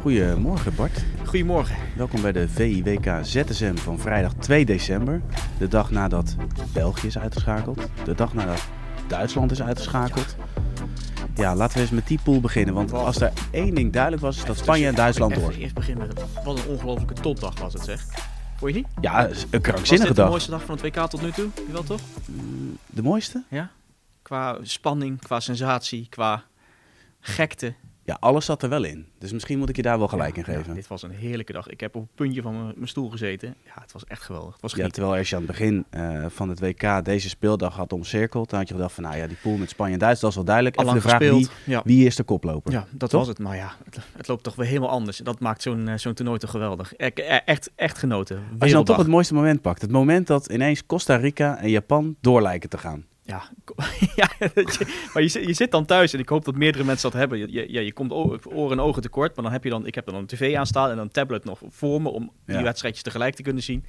Goedemorgen Bart. Goedemorgen. Welkom bij de VIWK ZSM van vrijdag 2 december. De dag nadat België is uitgeschakeld. De dag nadat Duitsland is uitgeschakeld. Ja, laten we eens met die pool beginnen. Want als er één ding duidelijk was, is dat Spanje en Duitsland door. Eerst beginnen met wat een ongelofelijke topdag was het zeg. Vond je niet? Ja, een krankzinnige dit de dag. mooiste dag van het WK tot nu toe? Wel toch? De mooiste? Ja. Qua spanning, qua sensatie, qua gekte. Ja, alles zat er wel in. Dus misschien moet ik je daar wel gelijk in Ja, geven. dit was een heerlijke dag. Ik heb op het puntje van mijn- stoel gezeten. Ja, het was echt geweldig. Het was Ja, terwijl als je aan het begin eh, van het WK deze speeldag had omcirkeld, dan had je gedacht van, nou ja, die pool met Spanje en Duitsland, is wel duidelijk. Allang de vraag, wie. Ja. wie is de koploper? Ja, dat Toch? was het. Maar ja, het, het loopt toch weer helemaal anders. Dat maakt zo'n eh, zo'n toernooi toch geweldig. E- echt, echt genoten. Als je dan toch het mooiste moment pakt. Het moment dat ineens Costa Rica en Japan door lijken te gaan. Ja, ja je, maar je, zit- je zit dan thuis en ik hoop dat meerdere mensen dat hebben. Je, je, ja, je komt oren en ogen tekort, maar dan heb je dan, ik heb dan een tv aanstaan en een tablet nog voor me om die Ja. wedstrijdjes tegelijk te kunnen zien.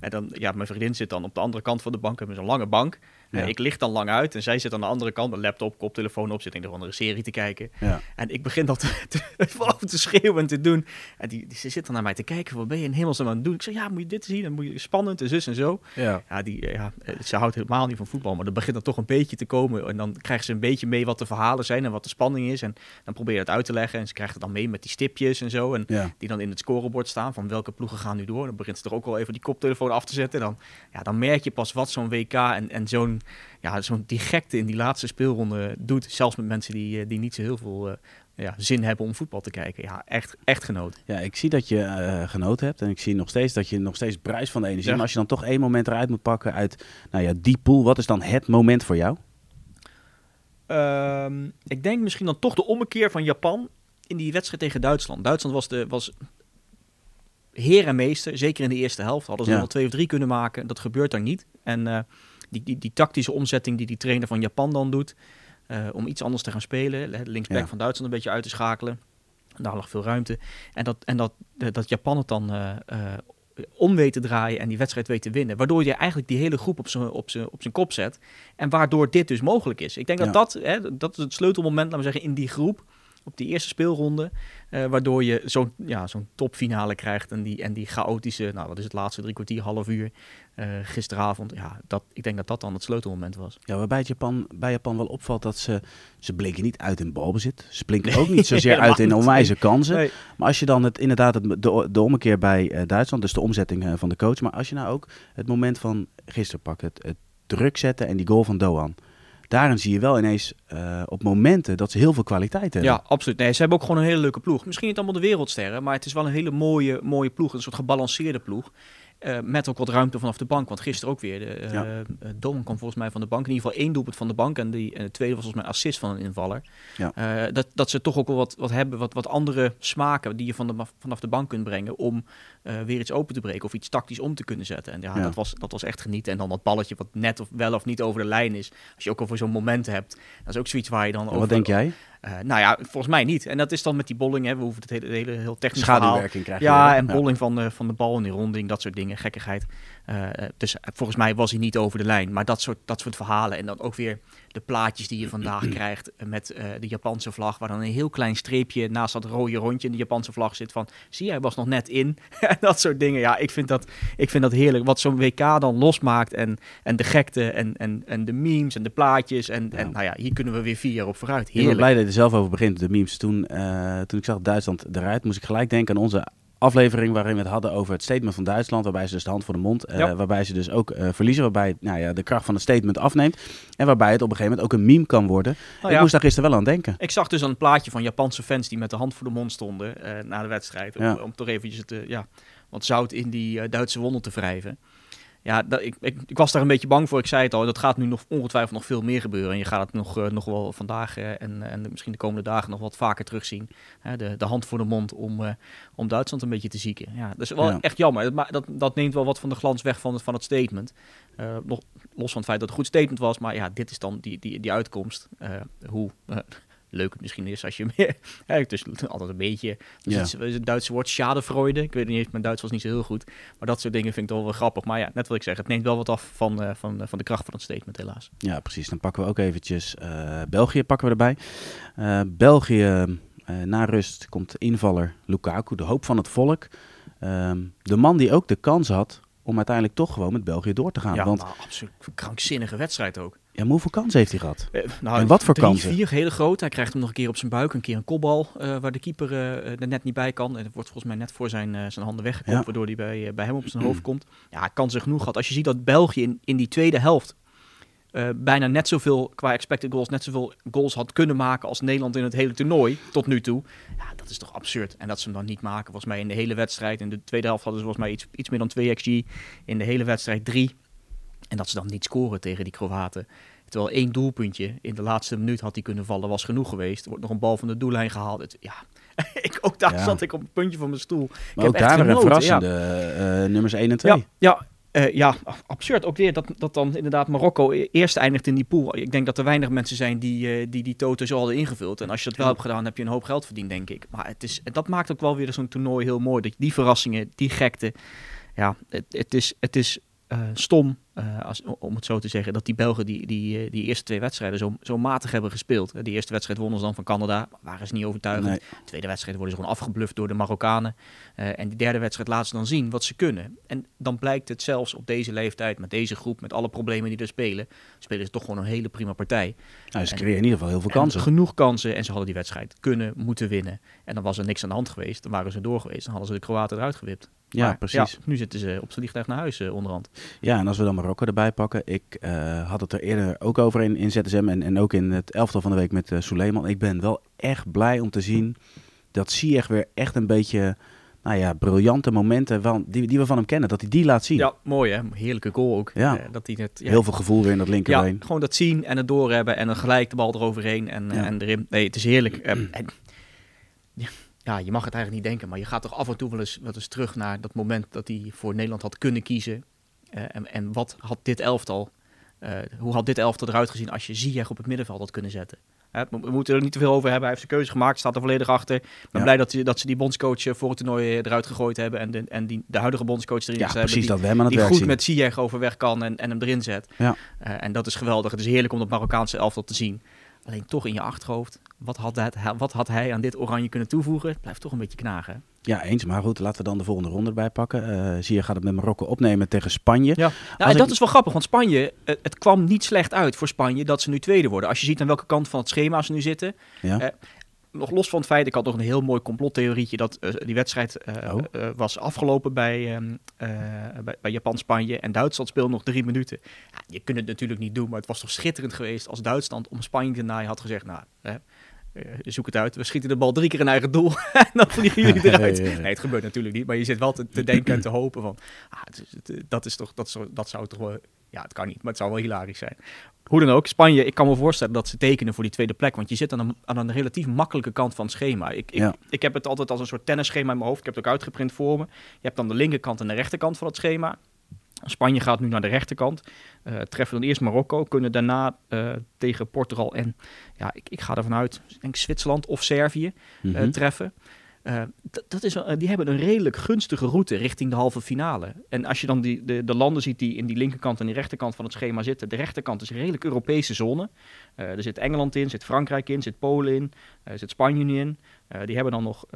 En dan, ja, mijn vriendin zit dan op de andere kant van de bank, hebben zo'n lange bank. Ja. Ik lig dan lang uit en zij zit aan de andere kant, een laptop, koptelefoon op, zit in een of andere serie te kijken. Ja. En ik begin dat te, te, te schreeuwen en te doen. En die, die, ze zit dan naar mij te kijken, wat ben je in hemelsnaam aan het doen? Ik zeg, ja, moet je dit zien? En moet je spannend en zus en zo. Ja. Ja, die, ja, eh, ze houdt helemaal niet van voetbal, maar dan begint er toch een beetje te komen. En dan krijgt ze een beetje mee wat de verhalen zijn en wat de spanning is. En dan probeer je het uit te leggen. En ze krijgt het dan mee met die stipjes en zo. En die dan in het scorebord staan van welke ploegen gaan nu door. Dan begint ze toch ook wel even die koptelefoon af te zetten. Dan, ja, dan merk je pas wat zo'n WK en, en zo'n, ja, zo'n die gekte in die laatste speelronde doet. Zelfs met mensen die, eh, die niet zo heel veel eh, ja, zin hebben om voetbal te kijken. Ja, echt, echt genoten. ja, ik zie dat je eh, genoten hebt. En ik zie nog steeds dat je nog steeds bruist van de energie. Ja. Maar als je dan toch één moment eruit moet pakken uit nou ja, die pool. Wat is dan het moment voor jou? Ehm, ik denk misschien dan toch de ommekeer van Japan in die wedstrijd tegen Duitsland. Duitsland was, de, was heer en meester, zeker in de eerste helft. Hadden ze Ja. wel twee of drie kunnen maken. Dat gebeurt dan niet. En eh, die, die, die tactische omzetting die die trainer van Japan dan doet, eh, om iets anders te gaan spelen, linksback Ja. van Duitsland een beetje uit te schakelen. Daar lag veel ruimte. En dat, en dat, eh, dat Japan het dan eh, om weet te draaien en die wedstrijd weet te winnen. Waardoor je eigenlijk die hele groep op zijn op zijn- op zijn kop zet. En waardoor dit dus mogelijk is. Ik denk Ja. dat dat, hè, dat is het sleutelmoment, laten we zeggen, in die groep. Op die eerste speelronde. eh, waardoor je zo'n ja, zo'n topfinale krijgt. En die, en die chaotische, nou wat is het laatste drie kwartier, half uur. eh, gisteravond. Ja, dat, ik denk dat dat dan het sleutelmoment was. Ja, waarbij het Japan, bij Japan wel opvalt dat ze... Ze blinken niet uit in balbezit. Ze blinken ook niet zozeer uit in onwijze kansen. Nee. Maar als je dan het, inderdaad het, de, de ommekeer bij eh, Duitsland, dus de omzetting van de coach. Maar als je nou ook het moment van gisteren pakt, het, het druk zetten en die goal van Doan. Daarin zie je wel ineens eh, op momenten dat ze heel veel kwaliteit hebben. Ja, absoluut. Nee, ze hebben ook gewoon een hele leuke ploeg. Misschien niet allemaal de wereldsterren, maar het is wel een hele mooie, mooie ploeg. Een soort gebalanceerde ploeg. Eh, met ook wat ruimte vanaf de bank. Want gisteren ook weer. De, Ja. Doan kwam volgens mij van de bank. In ieder geval één doelpunt van de bank. En, die, en de tweede was volgens mij assist van een invaller. Ja. Dat, dat ze toch ook wel wat, wat hebben. Wat, wat andere smaken die je van de, vanaf de bank kunt brengen. Om weer iets open te breken. Of iets tactisch om te kunnen zetten. En ja, Ja. Dat, was, dat was echt genieten. En dan dat balletje wat net of wel of niet over de lijn is. Als je ook over zo'n moment hebt. Dat is ook zoiets waar je dan over... wat denk jij? Eh, nou ja, volgens mij niet. En dat is dan met die bolling. Hè. We hoeven het hele, hele heel technisch verhaal. Schaduwwerking krijg je. Ja, en bolling van de, van de bal en die ronding, dat soort dingen, gekkigheid. Eh, eh, dus eh, volgens mij was hij niet over de lijn. Maar dat soort, dat soort verhalen. En dan ook weer de plaatjes die je vandaag krijgt met de Japanse vlag. Waar dan een heel klein streepje naast dat rode rondje in de Japanse vlag zit. Van, zie jij, was nog net in. dat soort dingen. Ja, ik vind dat, ik vind dat heerlijk. Wat zo'n WK dan losmaakt. En, en de gekte en, en, en de memes en de plaatjes. En, Ja. en nou ja, hier kunnen we weer vier jaar op vooruit. Ik ben Heerlijk. blij dat je er zelf over begint, de memes. Toen, toen ik zag Duitsland eruit, moest ik gelijk denken aan onze aflevering waarin we het hadden over het statement van Duitsland. Waarbij ze dus de hand voor de mond, eh, Ja. waarbij ze dus ook eh, verliezen. Waarbij nou ja, de kracht van het statement afneemt. En waarbij het op een gegeven moment ook een meme kan worden. Nou ik moest daar gisteren wel aan denken. Ik zag dus een plaatje van Japanse fans die met de hand voor de mond stonden eh, na de wedstrijd. Om, toch eventjes het, ja, wat zout in die Duitse wonden te wrijven. Ja, dat, ik, ik, ik was daar een beetje bang voor. Ik zei het al, dat gaat nu nog ongetwijfeld nog veel meer gebeuren. En je gaat het nog, eh, nog wel vandaag eh, en, en misschien de komende dagen nog wat vaker terugzien. Hè, de, de hand voor de mond om, eh, om Duitsland een beetje te zieken. Ja, dat is wel Ja. echt jammer. Dat, dat, dat neemt wel wat van de glans weg van het, van het statement. Nog, los van het feit dat het een goed statement was. Maar ja, dit is dan die, die, die uitkomst. Hoe leuk het misschien is als je meer... ja, het is altijd een beetje... Dus Ja. het, is het Duitse woord schadefreude. Ik weet niet eens, mijn Duits was niet zo heel goed. Maar dat soort dingen vind ik toch wel grappig. Maar ja, net wat ik zeg, het neemt wel wat af van, eh, van, eh, van de kracht van het statement helaas. Ja, precies. Dan pakken we ook eventjes eh, België pakken we erbij. België na rust komt invaller Lukaku, de hoop van het volk. Ehm, de man die ook de kans had om uiteindelijk toch gewoon met België door te gaan. Ja, Want absoluut krankzinnige wedstrijd ook. Ja, maar hoeveel kansen heeft hij gehad? Eh, nou, En wat voor drie, kansen? vier, hele groot. Hij krijgt hem nog een keer op zijn buik, een keer een kopbal, eh, waar de keeper eh, er net niet bij kan. En dat wordt volgens mij net voor zijn, zijn handen weggekopt, Ja. waardoor hij bij, bij hem op zijn hoofd komt. Ja, kansen genoeg gehad. Als je ziet dat België in, in die tweede helft bijna net zoveel, qua expected goals, net zoveel goals had kunnen maken als Nederland in het hele toernooi, tot nu toe. Ja, dat is toch absurd. En dat ze hem dan niet maken, volgens mij in de hele wedstrijd. In de tweede helft hadden ze volgens mij iets, iets meer dan 2 xg. In de hele wedstrijd 3. En dat ze dan niet scoren tegen die Kroaten. Terwijl één doelpuntje in de laatste minuut had hij kunnen vallen, was genoeg geweest. Er wordt nog een bal van de doellijn gehaald. Het, ja, ik, ook daar Ja. zat ik op een puntje van mijn stoel. Maar heb ook echt daar weer een ja. verrassende eh, nummers 1 en 2. Ja, ja, eh, ja, absurd. Ook weer dat, dat dan inderdaad Marokko e- eerst eindigt in die pool. Ik denk dat er weinig mensen zijn die eh, die, die toto zo hadden ingevuld. En als je dat wel hebt gedaan, heb je een hoop geld verdiend, denk ik. Maar het is, dat maakt ook wel weer zo'n toernooi heel mooi. Dat je die verrassingen, die gekte. Ja, het, het is, het is stom, eh, als, om het zo te zeggen, dat die Belgen die, die, eh, die eerste twee wedstrijden zo, zo matig hebben gespeeld. Eh, Die eerste wedstrijd wonnen ze dan van Canada, waren ze niet overtuigend. Nee. De tweede wedstrijd worden ze gewoon afgebluft door de Marokkanen. En die derde wedstrijd laten ze dan zien wat ze kunnen. En dan blijkt het zelfs op deze leeftijd, met deze groep, met alle problemen die er spelen, spelen ze toch gewoon een hele prima partij. Nou, ze En- creëren in ieder geval heel veel En kansen. genoeg kansen en ze hadden die wedstrijd kunnen, moeten winnen. En dan was er niks aan de hand geweest, dan waren ze door geweest, dan hadden ze de Kroaten eruit gewipt. Ja, Maar precies. nu zitten ze op z'n vliegtuig naar huis onderhand. Ja, en als we dan Marokko erbij pakken. Ik eh, had het er eerder ook over in, in ZSM en, en ook in het elftal van de week met eh Suleiman. Ik ben wel echt blij om te zien dat Ziyech weer echt een beetje, nou ja, briljante momenten van, die, die we van hem kennen, dat hij die laat zien. Ja, mooi hè, heerlijke goal ook. Ja. Eh, dat hij het, ja, Heel veel gevoel weer in dat Ja, linkerbeen. gewoon dat zien en het doorhebben en dan gelijk de bal eroverheen en, Ja. en erin. Nee, het is heerlijk. En, ja, ja, je mag het eigenlijk niet denken, maar je gaat toch af en toe wel eens, wel eens terug naar dat moment dat hij voor Nederland had kunnen kiezen. Eh, en, en wat had dit elftal, eh, hoe had dit elftal eruit gezien als je Ziyech op het middenveld had kunnen zetten? We moeten er niet te veel over hebben. Hij heeft zijn keuze gemaakt, staat er volledig achter. Ik ben Ja. blij dat, ze- dat ze die bondscoach eh, voor het toernooi eruit gegooid hebben en de, en die, de huidige bondscoach erin Ja, hebben. precies Die- dat we hem aan het die goed zien. met Ziyech overweg kan en, en hem erin zet. Ja. En dat is geweldig. Het is heerlijk om dat Marokkaanse elftal te zien. Alleen toch in je achterhoofd, wat had, dat, wat had hij aan dit oranje kunnen toevoegen? Het blijft toch een beetje knagen. hè? Ja, eens. Maar goed, laten we dan de volgende ronde erbij pakken. Eh Ziyech gaat het met Marokko opnemen tegen Spanje. Ja, nou, en ik- dat is wel grappig, want Spanje, het, het kwam niet slecht uit voor Spanje dat ze nu tweede worden. Als je ziet aan welke kant van het schema ze nu zitten. Ja. Eh, nog los van het feit, ik had nog een heel mooi complottheorietje dat eh, die wedstrijd eh, Oh. eh, was afgelopen bij, ehm, eh, bij, bij Japan-Spanje en Duitsland speelde nog drie minuten. Ja, je kunt het natuurlijk niet doen, maar het was toch schitterend geweest als Duitsland om Spanje te naaien had gezegd, nou, hè, zoek het uit, we schieten de bal drie keer in eigen doel en dan vliegen jullie eruit. Nee, het gebeurt natuurlijk niet, maar je zit wel te, te denken en te hopen van, ah, dat is toch, dat, zou- dat zou toch wel, ja, het kan niet, maar het zou wel hilarisch zijn. Hoe dan ook, Spanje, ik kan me voorstellen dat ze tekenen voor die tweede plek. Want je zit aan een, aan een relatief makkelijke kant van het schema. Ik, ik, Ja. ik heb het altijd als een soort tennisschema in mijn hoofd. Ik heb het ook uitgeprint voor me. Je hebt dan de linkerkant en de rechterkant van het schema. Spanje gaat nu naar de rechterkant. Eh, treffen dan eerst Marokko. Kunnen daarna eh, tegen Portugal en ja, ik, ik ga ervan uit, denk Zwitserland of Servië eh, Mhm. treffen. Eh, dat is, eh, die hebben een redelijk gunstige route richting de halve finale. En als je dan die, de, de landen ziet die in die linkerkant en die rechterkant van het schema zitten. De rechterkant is een redelijk Europese zone. Eh, er zit Engeland in, zit Frankrijk in, zit Polen in, zit Spanje in. Die hebben dan nog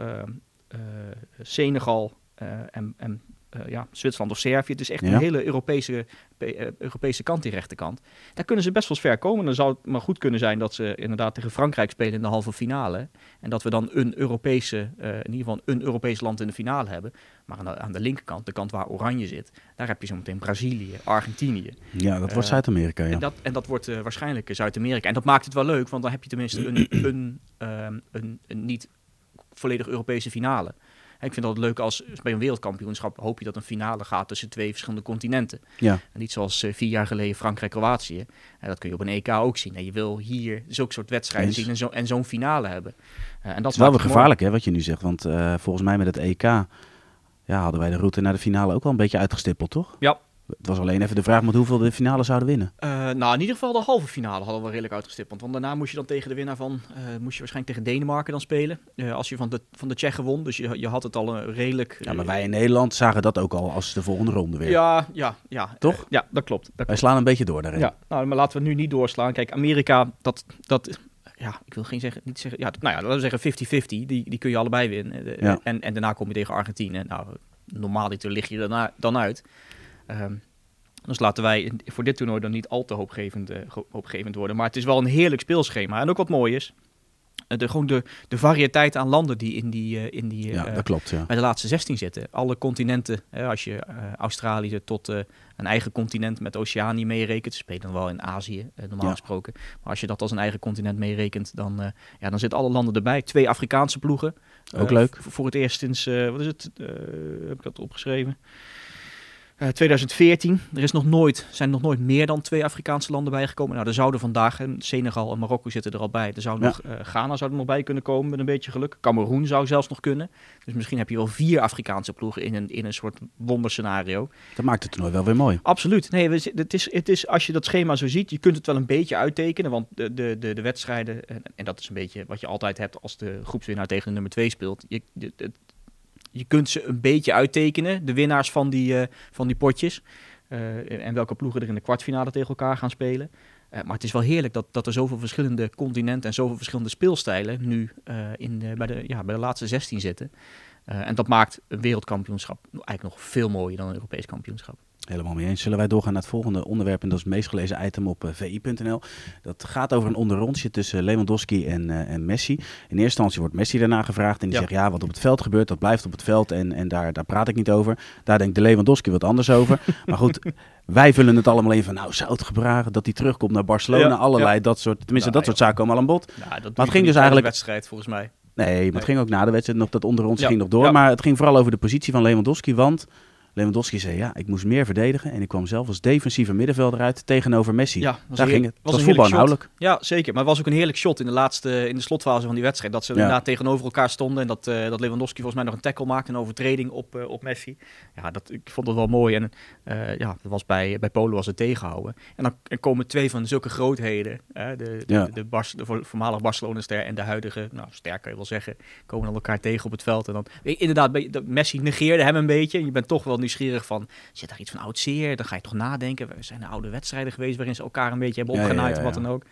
Senegal en, en eh, ja, Zwitserland of Servië. Het is echt Ja. een hele Europese, pe- eh, Europese kant, die rechterkant. Daar kunnen ze best wel ver komen. Dan zou het maar goed kunnen zijn dat ze inderdaad tegen Frankrijk spelen in de halve finale. En dat we dan een Europese, eh, in ieder geval een Europees land in de finale hebben. Maar aan de, aan de linkerkant, de kant waar Oranje zit, daar heb je zo meteen Brazilië, Argentinië. Ja, dat wordt Zuid-Amerika, ja. En, dat, en dat wordt waarschijnlijk Zuid-Amerika. En dat maakt het wel leuk, want dan heb je tenminste een, een, ehm, een, een niet volledig Europese finale. Ik vind dat leuk als bij een wereldkampioenschap hoop je dat een finale gaat tussen twee verschillende continenten. Ja, En niet zoals eh, vier jaar geleden Frankrijk-Kroatië. En dat kun je op een EK ook zien. En je wil hier zulke soort wedstrijden zien en, zo, en zo'n finale hebben. Eh, en dat is wel gevaarlijk, hè, wat je nu zegt. Want eh, volgens mij met het EK ja, hadden wij de route naar de finale ook wel een beetje uitgestippeld, toch? Ja. Het was alleen even de vraag met hoeveel de finale zouden winnen. Eh, nou, in ieder geval de halve finale hadden we redelijk uitgestippeld. Want daarna moest je dan tegen de winnaar van, eh, moest je waarschijnlijk tegen Denemarken dan spelen. Eh, als je van de, van de Tsjechen won. Dus je, je had het al een redelijk... Ja, maar wij in Nederland zagen dat ook al als de volgende ronde weer. Ja, ja, ja. Toch? Ja, dat klopt. Dat Wij slaan een beetje door daarin. Ja, nou, maar laten we nu niet doorslaan. Kijk, Amerika, dat, dat ja, ik wil geen zeggen, niet zeggen, ja, nou ja, laten we zeggen 50-50, die, die kun je allebei winnen. Ja. En, en daarna kom je tegen Argentinië. Nou, normaal lig je daarna, dan uit. Ehm, dus laten wij voor dit toernooi dan niet al te hoopgevend, eh, hoopgevend worden. Maar het is wel een heerlijk speelschema. En ook wat mooi is, eh, de, gewoon de, de variëteit aan landen die in die, eh, in die Ja, dat klopt. Ja. bij de laatste 16 zitten. Alle continenten, hè, als je Australië tot een eigen continent met Oceanië meerekent, ze spelen dan wel in Azië normaal Ja. gesproken. Maar als je dat als een eigen continent meerekent, dan, ja, dan zitten alle landen erbij. Twee Afrikaanse ploegen. Ook leuk. Voor het eerst sinds, wat is het, heb ik dat opgeschreven? Eh, 2014. Er is nog nooit, zijn nog nooit meer dan twee Afrikaanse landen bijgekomen. Nou, er zouden vandaag, en Senegal en Marokko zitten er al bij. Er zou Ja. nog, eh, Ghana zou er nog bij kunnen komen met een beetje geluk. Cameroen zou zelfs nog kunnen. Dus misschien heb je wel vier Afrikaanse ploegen in een, in een soort wonderscenario. Dat maakt het toernooi wel weer mooi. Absoluut. Nee, het is, het is, als je dat schema zo ziet, je kunt het wel een beetje uittekenen. Want de, de, de, de wedstrijden, en, en dat is een beetje wat je altijd hebt als de groepswinnaar tegen de nummer 2 speelt. Je, de- de- je kunt ze een beetje uittekenen, de winnaars van die, eh, van die potjes. Eh, en welke ploegen er in de kwartfinale tegen elkaar gaan spelen. Eh, maar het is wel heerlijk dat, dat er zoveel verschillende continenten en zoveel verschillende speelstijlen nu in bij, de, ja, bij de laatste 16 zitten. En dat maakt een wereldkampioenschap eigenlijk nog veel mooier dan een Europees kampioenschap. Helemaal mee eens. Zullen wij doorgaan naar het volgende onderwerp? En dat is het meest gelezen item op eh, vi.nl. Dat gaat over een onderrondje tussen Lewandowski en, eh, en Messi. In eerste instantie wordt Messi daarna gevraagd. En die Ja. zegt, ja, wat op het veld gebeurt, dat blijft op het veld. En, en daar, daar praat ik niet over. Daar denkt de Lewandowski wat anders over. maar goed, wij vullen het allemaal in van, nou, zou het gebracht dat hij terugkomt naar Barcelona? Ja, Allerlei dat soort, tenminste, Nou, dat soort zaken komen al aan bod. Nou, dat doe het ging dus eigenlijk- wedstrijd volgens mij. Nee, maar het Nee. ging ook na de wedstrijd nog, dat Ja, ging nog door. Maar het ging vooral over de positie van Lewandowski, want... Lewandowski zei, ja, ik moest meer verdedigen. En ik kwam zelf als defensieve middenvelder uit tegenover Messi. Ja, was Daar ging het. Was was een voetbal inhoudelijk. Ja, zeker. Maar het was ook een heerlijk shot in de laatste, in de slotfase van die wedstrijd. Dat ze Ja. inderdaad tegenover elkaar stonden. En dat, eh, dat Lewandowski volgens mij nog een tackle maakte, een overtreding op, eh, op Messi. Ja, dat, ik vond het wel mooi. En eh, ja, dat was bij, bij Polen was het tegenhouden. En dan er komen twee van zulke grootheden. Hè, de, Ja. de, de, de vo- voormalig Barcelona-ster en de huidige, nou ster kan je wel zeggen, komen dan elkaar tegen op het veld. En dan, inderdaad, dat- Messi negeerde hem een beetje. En je bent toch wel nieuwsgierig van, zit daar iets van oud zeer? Dan ga je toch nadenken. We zijn er oude wedstrijden geweest waarin ze elkaar een beetje hebben opgenaaid wat dan ook.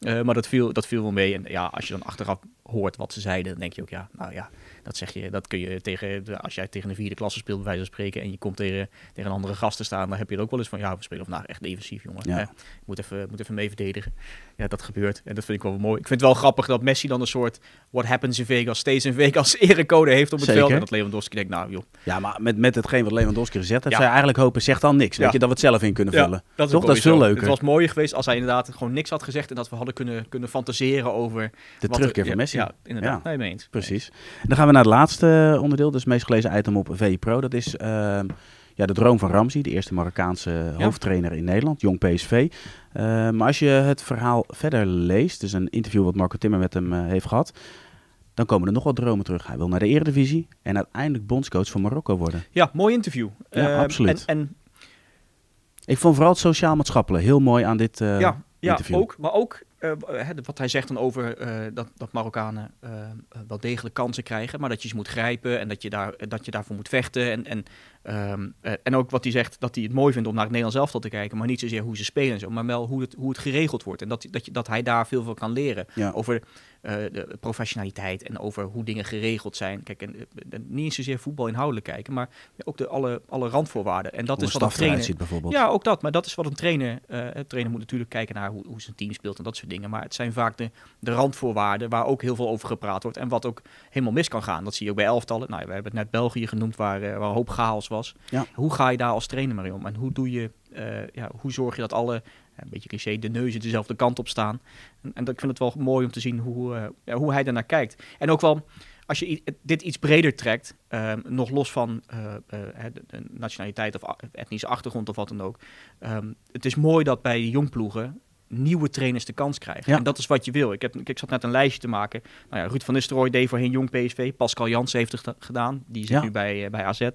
Eh, maar dat viel, dat viel wel mee. En ja, als je dan achteraf hoort wat ze zeiden, dan denk je ook, ja, nou ja, dat zeg je, dat kun je tegen, als jij tegen een vierde klasse speelt, bij wijze van spreken, en je komt tegen, tegen een andere gast te staan, dan heb je er ook wel eens van, ja, we spelen vandaag echt defensief, jongen. Ja. Moet, even, moet even mee verdedigen. Ja, dat gebeurt. En dat vind ik wel mooi. Ik vind het wel grappig dat Messi dan een soort what happens in Vegas, steeds in Vegas erecode heeft op het Zeker. veld. En dat Lewandowski denkt, nou joh, Ja, maar met, met hetgeen wat Lewandowski gezegd heeft, Ja. zou je eigenlijk hopen, zegt dan niks. Weet Ja. je, dat we het zelf in kunnen vullen. dat is Toch? Dat is veel leuker. Het was mooier geweest als hij inderdaad gewoon niks had gezegd en dat we hadden kunnen, kunnen fantaseren over... De terugkeer er- van ja, Messi. Ja, inderdaad. Ja. Nee, mee eens. Precies. Dan gaan we naar het laatste onderdeel, dus het meest gelezen item op VI Pro. Dat is ehm, ja, de droom van Ramsey, de eerste Marokkaanse hoofdtrainer in Nederland, jong PSV. Eh, maar als je het verhaal verder leest, dus een interview wat Marco Timmer met hem eh, heeft gehad, dan komen er nog wat dromen terug. Hij wil naar de Eredivisie en uiteindelijk bondscoach van Marokko worden. Ja, mooi interview. Ja, Eh, absoluut. En, en Ik vond vooral het sociaal-maatschappelijk heel mooi aan dit eh, ja, ja interview. ook. Maar ook wat hij zegt dan over eh, dat, dat Marokkanen eh, eh, wel degelijk kansen krijgen, maar dat je ze moet grijpen en dat je, daar, dat je daarvoor moet vechten. En, en, ehm, eh, en ook wat hij zegt, dat hij het mooi vindt om naar het Nederlands elftal te kijken, maar niet zozeer hoe ze spelen en zo, maar wel hoe het, hoe het geregeld wordt. En dat, dat, je, dat hij daar veel van kan leren Ja. over eh, de professionaliteit en over hoe dingen geregeld zijn. Kijk, en, eh, niet eens zozeer voetbal inhoudelijk kijken, maar ook de, alle, alle randvoorwaarden. En dat Hoe is wat een trainer... ziet bijvoorbeeld. Ja, ook dat. Maar dat is wat een trainer... eh een trainer moet natuurlijk kijken naar hoe, hoe zijn team speelt en dat soort dingen. Maar het zijn vaak de, de randvoorwaarden waar ook heel veel over gepraat wordt. En wat ook helemaal mis kan gaan. Dat zie je ook bij elftallen. Nou, we hebben het net België genoemd waar, waar een hoop chaos was. Ja. Hoe ga je daar als trainer mee om? En hoe, doe je, eh, ja, hoe zorg je dat alle, ja, een beetje cliché, de neuzen dezelfde kant op staan? En, en dat, ik vind het wel mooi om te zien hoe, eh, ja, hoe hij daarnaar kijkt. En ook wel als je dit iets breder trekt, ehm, nog los van eh, eh, nationaliteit of etnische achtergrond of wat dan ook. ehm, het is mooi dat bij de jongploegen nieuwe trainers de kans krijgen. Ja. En dat is wat je wil. Ik, heb, ik zat net een lijstje te maken. Nou ja, Ruud van Nistelrooy deed voorheen jong PSV. Pascal Jans heeft het geda- gedaan. Die zit Ja. nu bij, eh, bij AZ. Eh,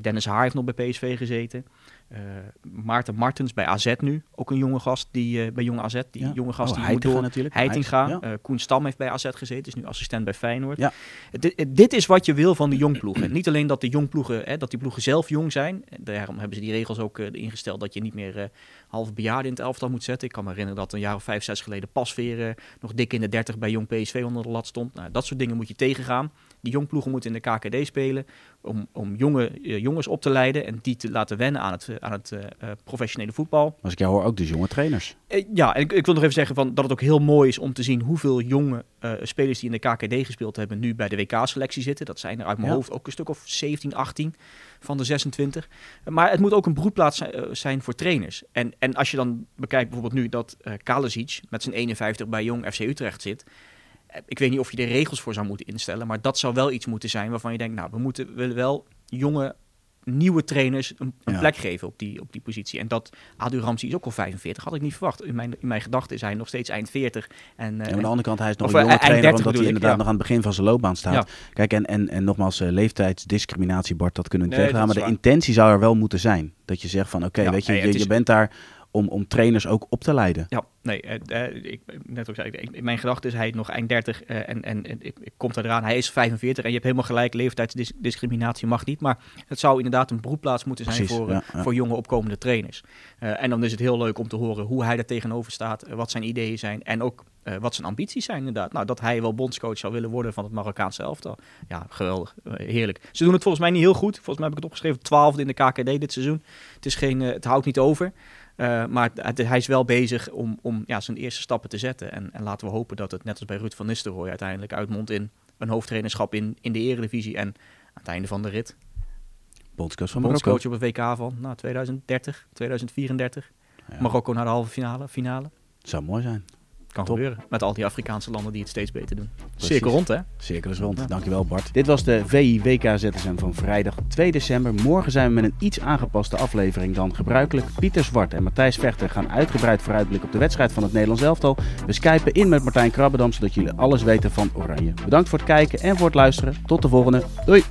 Dennis Haar heeft nog bij PSV gezeten. Eh, Maarten Martens bij AZ nu. Ook een jonge gast die, eh, bij jonge AZ. Die Ja. jonge gast Oh, die Heitinga moet door. natuurlijk. Heitinga. Ja. eh, Koen Stam heeft bij AZ gezeten. Is nu assistent bij Feyenoord. Ja. Dit, dit is wat je wil van de jongploegen. Niet alleen dat de jongploegen, hè, dat die ploegen zelf jong zijn. Daarom hebben ze die regels ook ingesteld dat je niet meer halve bejaarden in het elftal moet zetten. Ik kan me herinneren dat een jaar of vijf, zes geleden Pasveer nog dik in de 30 bij jong PSV onder de lat stond. Nou, dat soort dingen moet je tegengaan. Die jongploegen moeten in de KKD spelen om, om jonge eh, jongens op te leiden en die te laten wennen aan het, eh, aan het eh, professionele voetbal. Als ik jou hoor, ook dus jonge trainers. Ja, en ik, ik wil nog even zeggen van, dat het ook heel mooi is om te zien hoeveel jonge spelers die in de KKD gespeeld hebben nu bij de WK-selectie zitten. Dat zijn er uit mijn Ja. hoofd ook een stuk of 17, 18 van de 26. Maar het moet ook een broedplaats zijn, voor trainers. En, en als je dan bekijkt bijvoorbeeld nu dat eh Kalasic met zijn 51 bij Jong FC Utrecht zit. Eh, Ik weet niet of je er regels voor zou moeten instellen, maar dat zou wel iets moeten zijn waarvan je denkt, nou, we moeten we willen wel jonge, nieuwe trainers een, een Ja. plek geven op die, op die positie. En dat Adu Ramsey is ook al 45, had ik niet verwacht. In mijn, in mijn gedachten is hij nog steeds eind 40. En, eh, En aan de andere kant, hij is nog Of, een eh, jonge eind trainer, 30 omdat hij ik, inderdaad ja. nog aan het begin van zijn loopbaan staat. Ja. Kijk, en, en, en nogmaals, eh, leeftijdsdiscriminatie, Bart, dat kunnen we niet Nee, tegengaan. Maar de intentie zou er wel moeten zijn. Dat je zegt van, oké, Ja, weet je, je bent daar om, om trainers ook op te leiden. Ja, nee, eh, eh, ik, net ook zei, ik, in mijn gedachte is hij nog eind 30 eh, en, en, en ik, ik kom eraan. Hij is 45 en je hebt helemaal gelijk, leeftijdsdiscriminatie mag niet. Maar het zou inderdaad een broedplaats moeten zijn Precies, voor, eh, ja, ja. voor jonge opkomende trainers. Eh, en dan is het heel leuk om te horen hoe hij daar tegenover staat, wat zijn ideeën zijn en ook eh, wat zijn ambities zijn inderdaad. Nou, dat hij wel bondscoach zou willen worden van het Marokkaanse elftal. Ja, geweldig, heerlijk. Ze doen het volgens mij niet heel goed. Volgens mij heb ik het opgeschreven, twaalfde in de KKD dit seizoen. Het, is geen, het houdt niet over. Uh, maar het, hij is wel bezig om, om ja, zijn eerste stappen te zetten. En, en, laten we hopen dat het net als bij Ruud van Nistelrooy uiteindelijk uitmondt in een hoofdtrainerschap in, in de eredivisie. En aan het einde van de rit. Bondscoach van Marokko. Bondscoach op het WK van nou, 2030, 2034. Ja. Marokko naar de halve finale. finale. Zou mooi zijn. Kan Top. gebeuren. Met al die Afrikaanse landen die het steeds beter doen. Precies. Cirkel rond, hè? Cirkel is rond. Ja. Dankjewel Bart. Dit was de VI WK ZSM van vrijdag 2 december. Morgen zijn we met een iets aangepaste aflevering dan gebruikelijk. Pieter Zwart en Matthijs Vechter gaan uitgebreid vooruitblikken op de wedstrijd van het Nederlands elftal. We skypen in met Martijn Krabbedam zodat jullie alles weten van Oranje. Bedankt voor het kijken en voor het luisteren. Tot de volgende. Doei!